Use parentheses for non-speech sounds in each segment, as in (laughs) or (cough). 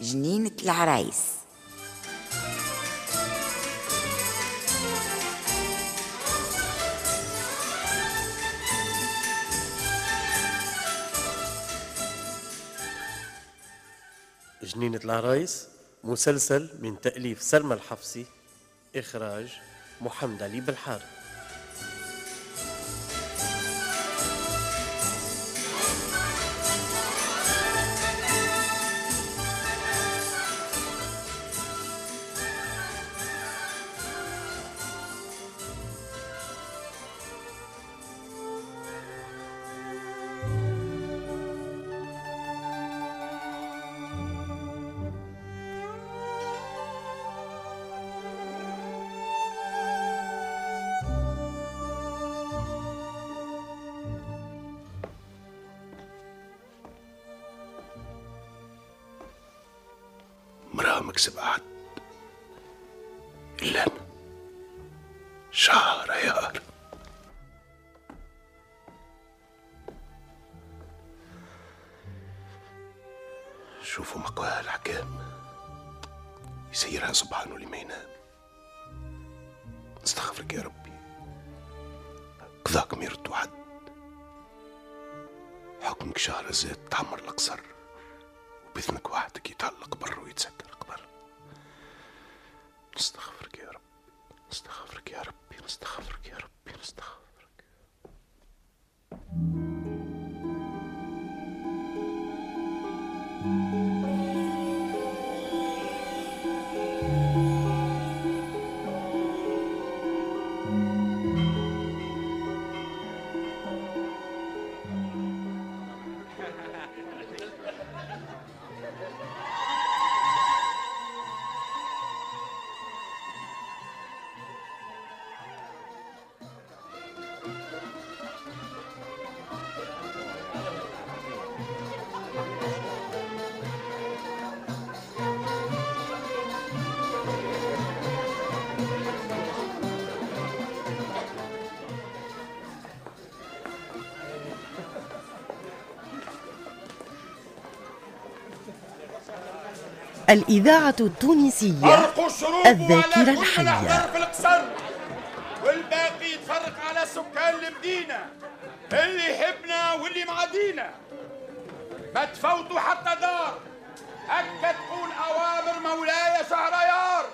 جنينة العرايس. جنينة العرايس مسلسل من تأليف سلمى الحفصي إخراج محمد علي بالحار مرأة مكسب أحد إلا أنا شهر يار شوفوا مقواها الحكام يسيرها سبحانه لما ينام استغفرك يا ربي. قضاك ما يرد حد حكمك شهر زاد تعمر القصر وبإذنك وحدك يتعلق بر ويتسكر نستغفرك يا رب نستغفرك يا ربي نستغفرك يا ربي نستغفرك. الإذاعة التونسية الذاكرة الحية. الأحضار في القصر. والباقي يتفرق على سكان المدينة. اللي يحبنا واللي معادينا ما تفوتوا حتى دار. هكا تكون أوامر مولاي شهريار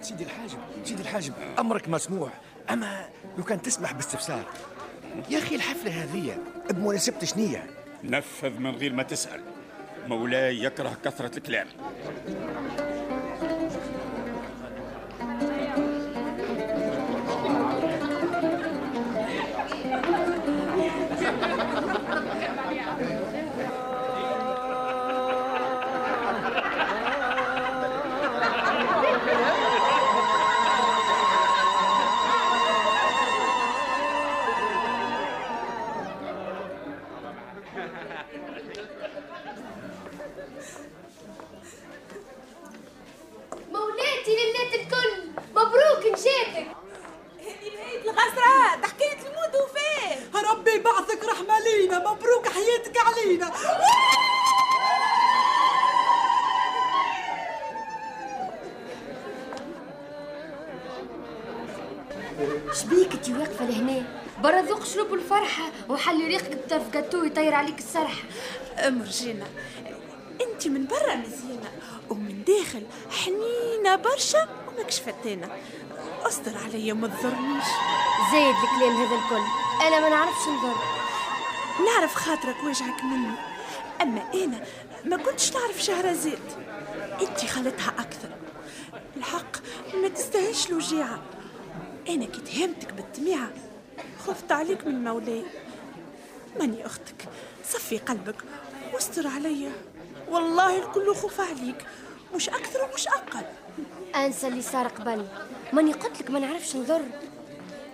سيدي الحاجب سيدي الحاجب أمرك مسموع. أما لو كان تسمح باستفسار. يا أخي الحفلة هذه بمناسبه شنية نفذ من غير ما تسأل. مولاي يكره كثرة الكلام. علينا شبيك انتي واقفة لهنا برا ذوق شرب الفرحة وحلي ريقك بطرف جاتو يطير عليك السرحة مرجينا أنت من برا مزيانة ومن داخل حنينة برشا وماكش فتانة. أصدر عليا وما تضرنيش. زايد الكلام هذا الكل. أنا ما نعرفش نضر. نعرف خاطرك وجعك مني. أما أنا ما كنتش نعرف شهرزاد انت خلتها أكثر. الحق ما تستاهلش الوجيعة. أنا كي تهمتك بالتميعة خفت عليك من مولاي ماني أختك. صفي قلبك واستر عليا والله الكل خوف عليك. مش أكثر ومش أقل. أنسى اللي صار قبل. ماني قلت لك ما نعرفش نضر.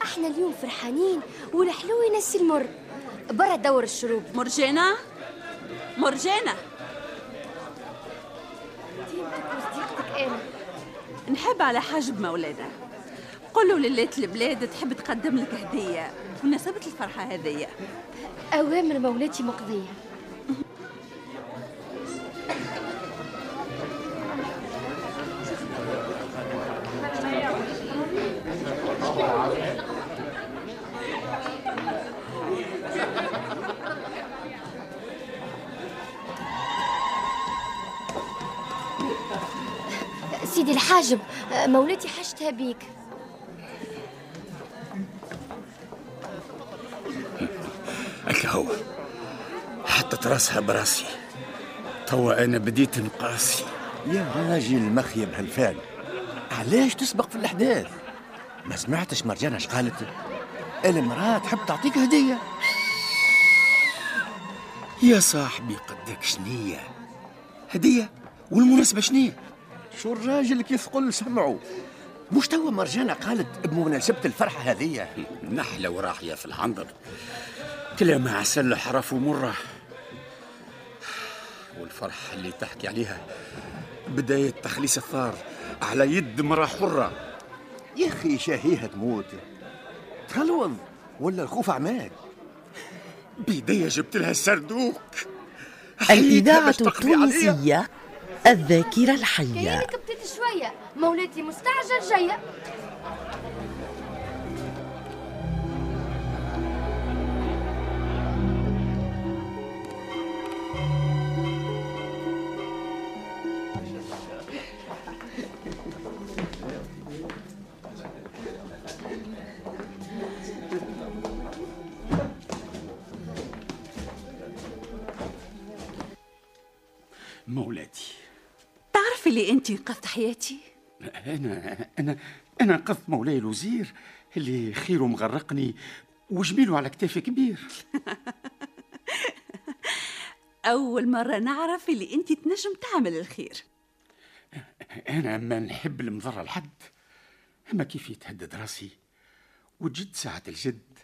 إحنا اليوم فرحانين والحلو ينسي المر. برا دور الشروب مرجانة؟ مرجانة. ديمتك وصديقتك أنا نحب على حاجب مولانا قولوا لليت البلاد تحب تقدم لك هدية. بمناسبة الفرحة هذية. أوامر مولاتي مقضية. سيدي الحاجب مولاتي حاجتها بيك. هكا هو حطت راسها براسي. توا أنا بديت نقاسي. يا راجل مخيب هالفال علاش تسبق في الأحداث؟ ما سمعتش مرجانة اش قالت؟ المرأة تحب تعطيك هدية. يا صاحبي قدك شنية؟ هدية؟ والمناسبة شنية؟ شو الراجل كيف قل سمعوا؟ مش توا مرجانة قالت بمناسبة الفرحة هذه. نحلة وراحية في الحنظر كلامها عسل حرف ومرة. والفرحة اللي تحكي عليها بداية تخليص الثار على يد مرة حرة. يا أخي شهيها تموت. تخلوض ولا الخوف عماك بيديا جبت لها السردوك. الإذاعة. التونسية الذاكرة الحية. شوية. مولاتي مستعجل جاية. اللي أنت انقذت حياتي؟ أنا أنا أنا أنقذت مولاي الوزير اللي خيره مغرقني وجميله على كتافي كبير. (laughs) أول مرة نعرف اللي أنت تنجم تعمل الخير. أنا ما نحب المضرة لحد أما كيف يتهدد راسي وتجد ساعة الجد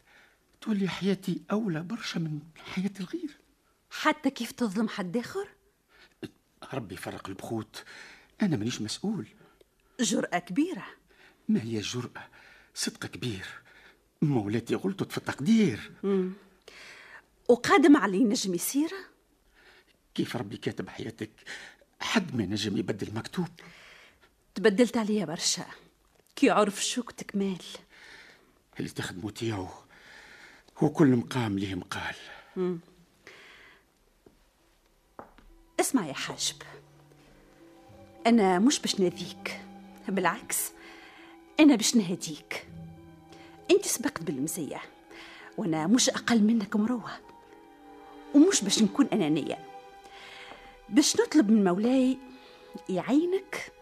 تولي حياتي أولى برشا من حياة الغير. حتى كيف تظلم حد آخر؟ ربي فرق البخوت. أنا مانيش مسؤول. جرأة كبيرة. ما هي الجرأة صدق كبير. مولاتي غلطت في التقدير. وقادم على نجم يصير كيف ربي كاتب حياتك؟ حد ما نجم يبدل مكتوب. تبدلت عليا برشا. كي عرف شوك تكمال اللي تخدموا تياو. وكل مقام ليه مقال اسمع يا حاجب. أنا مش باش ناذيك بالعكس أنا باش نهديك. أنت سبقت بالمزية وأنا مش أقل منك مروة ومش باش نكون أنانية. باش نطلب من مولاي يعينك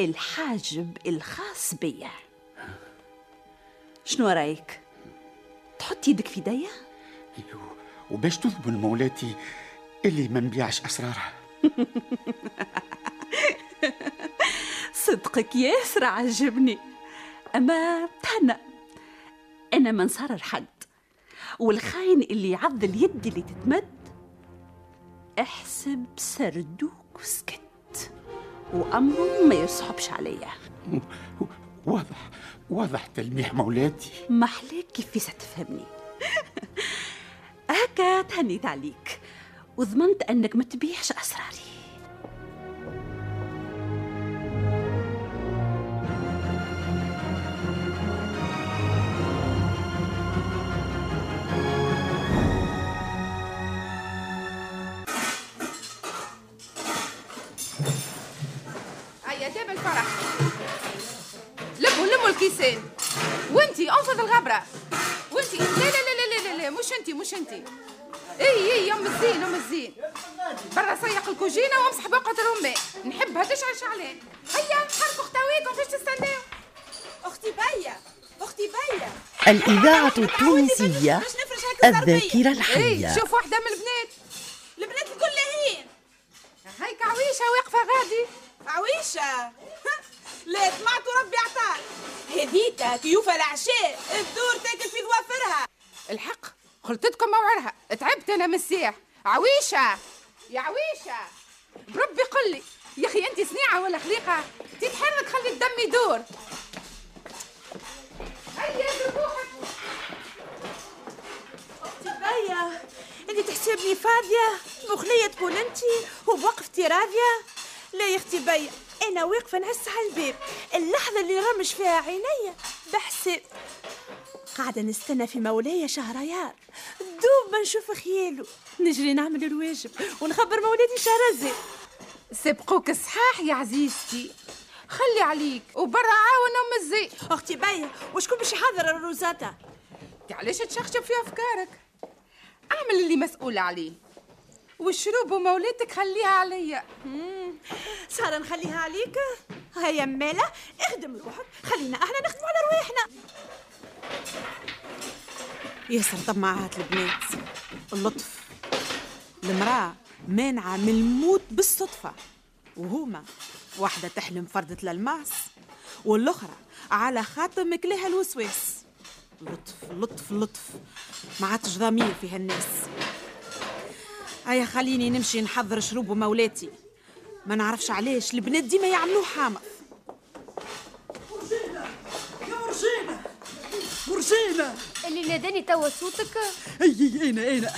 الحاجب الخاص بيا. شنو رأيك؟ تحط يدك في يديا وباش تضمن مولاتي اللي ما نبيعش أسرارها. (laughs) صدقك ياسر عجبني. أما تهنى أنا ما نصار الحد والخاين اللي يعض اليد اللي تتمد احسب سردوك وسكت. وأمره ما يصحبش عليا. واضح واضح تلميح مولاتي. ما حلاك كيف ستفهمني؟ (laughs) هكا تهنيت عليك. وضمنت أنك ما تبيعش أسراري. الكيسين وانتي انفض الغبرة. وانتي لا لا لا لا لا, لا مش انتي مش انتي. إي إي ام الزين ام الزين. برا سيق الكوجينة وامسح بقعة الرمان نحبها تشعل شعلان هيا حركوا ختاويكم فاش تستناو أختي بيا أختي بيا. الإذاعة التونسية الذاكرة إي الحية. شوف واحدة من البنات. البنات الكل هين. هيك عويشة واقفة غادي. عويشة لا سمعتوا ربي عطاك هديتها كيوفة العشاء الدور تاكل في ظوافرها الحق خلطتكم موعرها. تعبت أنا من السيح عويشة! يا عويشة! بربي قل لي. يا أخي أنت صنيعة ولا خليقة؟ تتحرك خلي الدم يدور. هيا بروحك أختي بيا أنت تحسبني فاضية مخلية تكون أنت وبوقفتي راضية. لا يا أختي بيا أنا واقفة نهس على الباب. اللحظة اللي رمش فيها عينيا بحسب قاعدة نستنى في مولاي شهريار دوب ما نشوف خياله. نجري نعمل الواجب ونخبر مولاتي شهرزاد سبقوك صحاح يا عزيزتي. خلي عليك وبرا عاون أم الزي. أختي بيا وشكون باش يحضر الروزاتا؟ انت علاش تشخشب في أفكارك. أعمل اللي مسؤول عليه. والشروب ومولاتك خليها عليا. سارة نخليها عليك. هيا مالا اخدم روحك. خلينا إحنا نخدموا على رواحنا. ياسر طماعات البنات. اللطف. المرأة مانعة من الموت بالصدفة. وهما واحدة تحلم فردة الألماس والأخرى على خاطر مكلها الوسواس. لطف لطف لطف. ما عادش ضمير في هالناس هيا خليني نمشي نحضر شروب مولاتي ما نعرفش علاش البنات ديما يعملوه حامض. يا مرجينة مرجينة اللي ناداني توا صوتك؟ أي أنا أنا.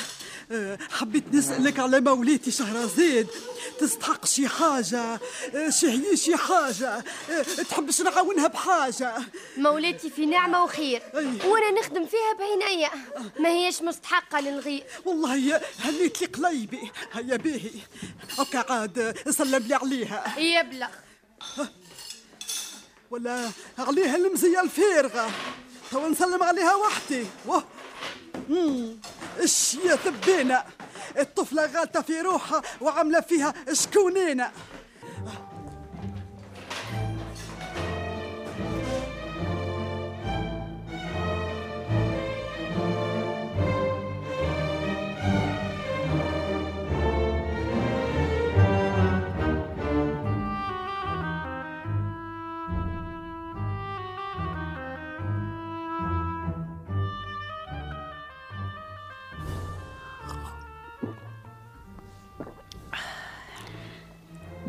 آه، حبيت نسألك على مولاتي شهرزاد تستحق شي حاجة شي هي شي حاجة تحبش نعاونها بحاجة. مولاتي في نعمة وخير. وأنا نخدم فيها بعينيا ما هيش مستحقة للغير والله هنيت لي قليبي. هيا باهي هكا عاد سلم لي عليها. يبلغ ولا عليها المزية الفارغة. توا نسلم عليها وحدي. واه مم، اش يا الطفلة غالطة في روحها وعاملة فيها شكونينة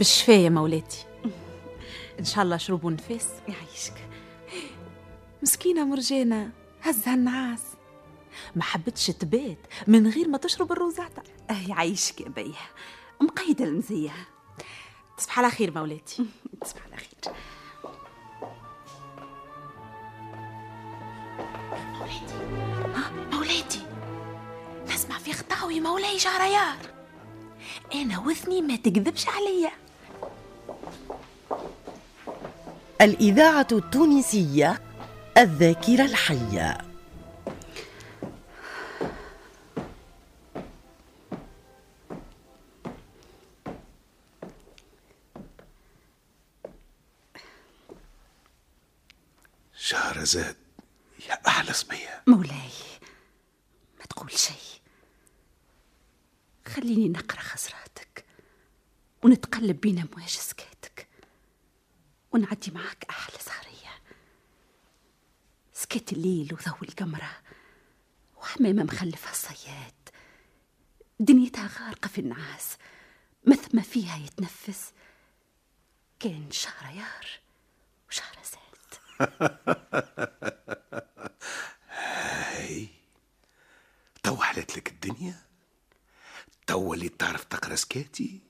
بالشفاء يا مولاتي. إن شاء الله شروب ونفاس يعيشك. مسكينة مرجانة هزها النعاس ما حبتش تبات من غير ما تشرب الروزاتا أه يعيشك يا بيه مقيدة المزية. تصبح على خير مولاتي. (laughs) تصبح على خير. ها؟ مولاتي. نسمع في خطاوي مولاي شهريار أنا وثني ما تكذبش عليا. الإذاعة التونسية الذاكرة الحية. شهرزاد يا أحلى صبية. مولاي ما تقول شيء. خليني نقرأ خزراتك ونتقلب بين امواج سكاتك ونعدي معاك أحلى سهرية. سكات الليل وضوء القمرة وحمامة مخلفها الصياد. دنيتها غارقة في النعاس مثل ما فيها يتنفس. كان شهريار وشهرزاد هاي تو حلت لك الدنيا؟ تو اللي تعرف تقرأ سكاتي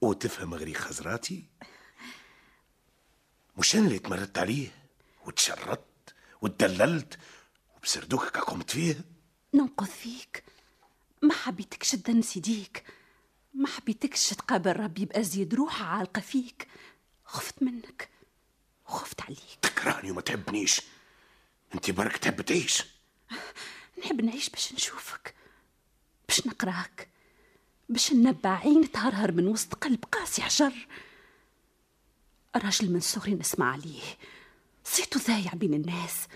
وتفهم غري خزراتي؟ مش أنا اللي تمردت عليه وتشردت وتدللت وبسردوكك قمت فيه؟ ننقذ فيك. ما حبيتكش تدنس يديك ما حبيتكش تقابل ربي بأزيد روحة عالقة فيك. خفت منك. وخفت عليك. تكرهني وما تحبنيش. انت برك تحب تعيش؟ نحب نعيش باش نشوفك. باش نقراك. باش ننبع عين تهرهر من وسط قلب قاسي حجر. راجل من صغري نسمع عليه صيته ذايع بين الناس.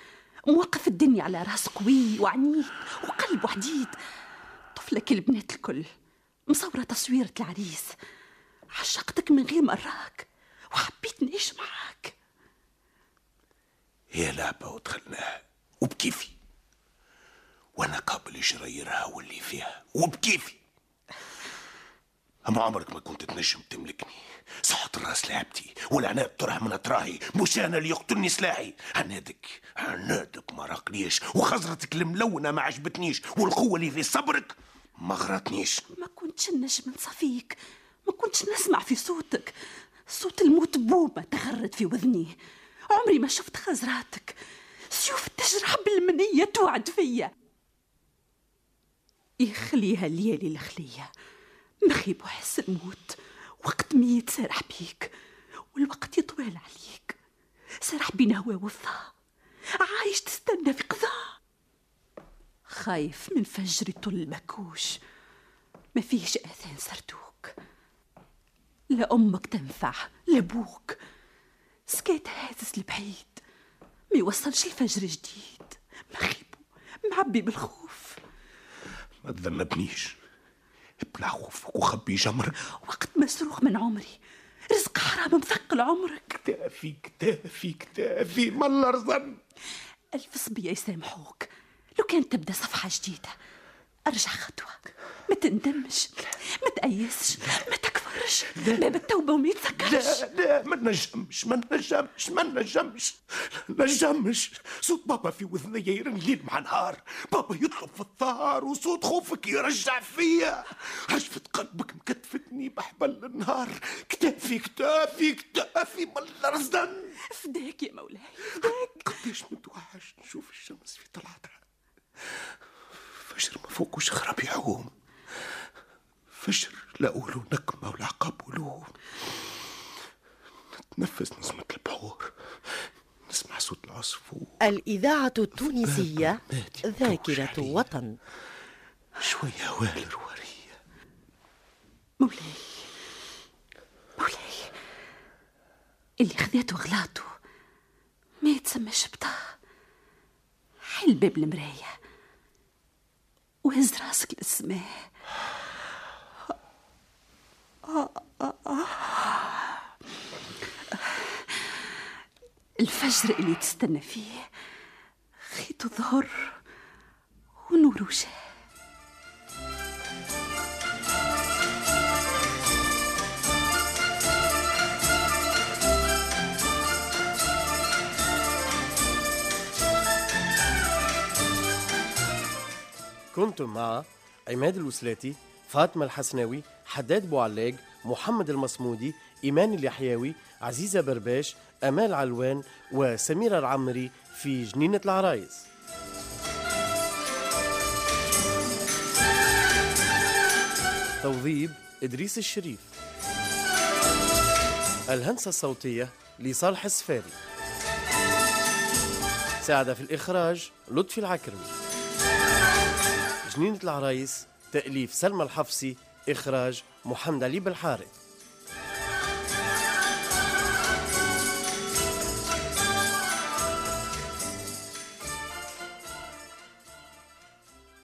موقف الدنيا على راس قوي وعنيد وقلب وحديد. طفلة البنات الكل مصورة تصويرة العريس. عشقتك من غير ما أراك وحبيت نعيش معاك. هي لعبة ودخلناها. وبكيفي. وأنا قابل يشريرها واللي فيها. وبكيفي. اما عمرك ما كنت تنجم تملكني. صحة الراس لعبتي والعناب طرح من اطراحي. مش أنا اللي يقتلني سلاحي. عنادك عنادك ما راقنيش وخزرتك الملونة ما عجبتنيش والقوة اللي في صبرك ما غرتنيش. ما كنتش نجم نصفيك ما كنتش نسمع في صوتك. صوت الموت بومة تغرد في وذني. عمري ما شفت خزراتك. سيوف تجرح بالمنية توعد فيا. يخليها الليالي الخلية. مخي بحس الموت. وقت ميت سارح بيك والوقت يطول عليك. سارح بين هوا وفضاء عايش تستنى في قضاء خايف من فجر طل مكوش ما فيش اذان سردوك. لا أمك تنفع لا أبوك سكيت هازز البعيد. ما يوصلش الفجر جديد. مخيبو معبي بالخوف. ما تذنبنيش. ابلع خوفك وخبي جمرك وقت مسروق من عمري. رزق حرام مثقل عمرك. كتافي كتافي كتافي. ما الله رزن ألف صبية يسامحوك. لو كانت تبدأ صفحة جديدة أرجع خطوة. ما تندمش ما تأيسش ما تكفرش باب التوبة وما يتسكرش. لا لا ما نجمش ما نجمش ما نجمش نجمش. صوت بابا في وذني يرن ليل مع نهار بابا يطلب في الثار وصوت خوفك يرجع فيا. رجفة قلبك مكتفتني بحبل النهار. كتافي كتافي كتافي رزدن فداك يا مولاي فداك. قديش متوحش نشوف الشمس في طلعتها. فجر ما فوقوش خراب يعوم. أولو نكمة ولا عقاب ولوم نتنفس نسمة البحور نسمع صوت العصفور الإذاعة التونسية ذاكرة وطن شوية والر ورية مولاي مولاي اللي خذاته غلاطه ما يتسمى شبطة. حل باب المراية وهز راسك للسماء. الفجر اللي تستنى فيه خيط ظهر ونور وجه كنتم مع عماد الوسلاتي فاطمة الحسناوي حداد بوعلاق محمد المصمودي إيمان اليحيوي عزيزة برباش أمال علوان وسميرة العمري في جنينة العرايس. توظيب إدريس الشريف. الهندسة الصوتية لصالح السفاري. ساعد في الإخراج لطفي العكرمي. جنينة العرايس تأليف سلمى الحفصي إخراج محمد علي بالحارث.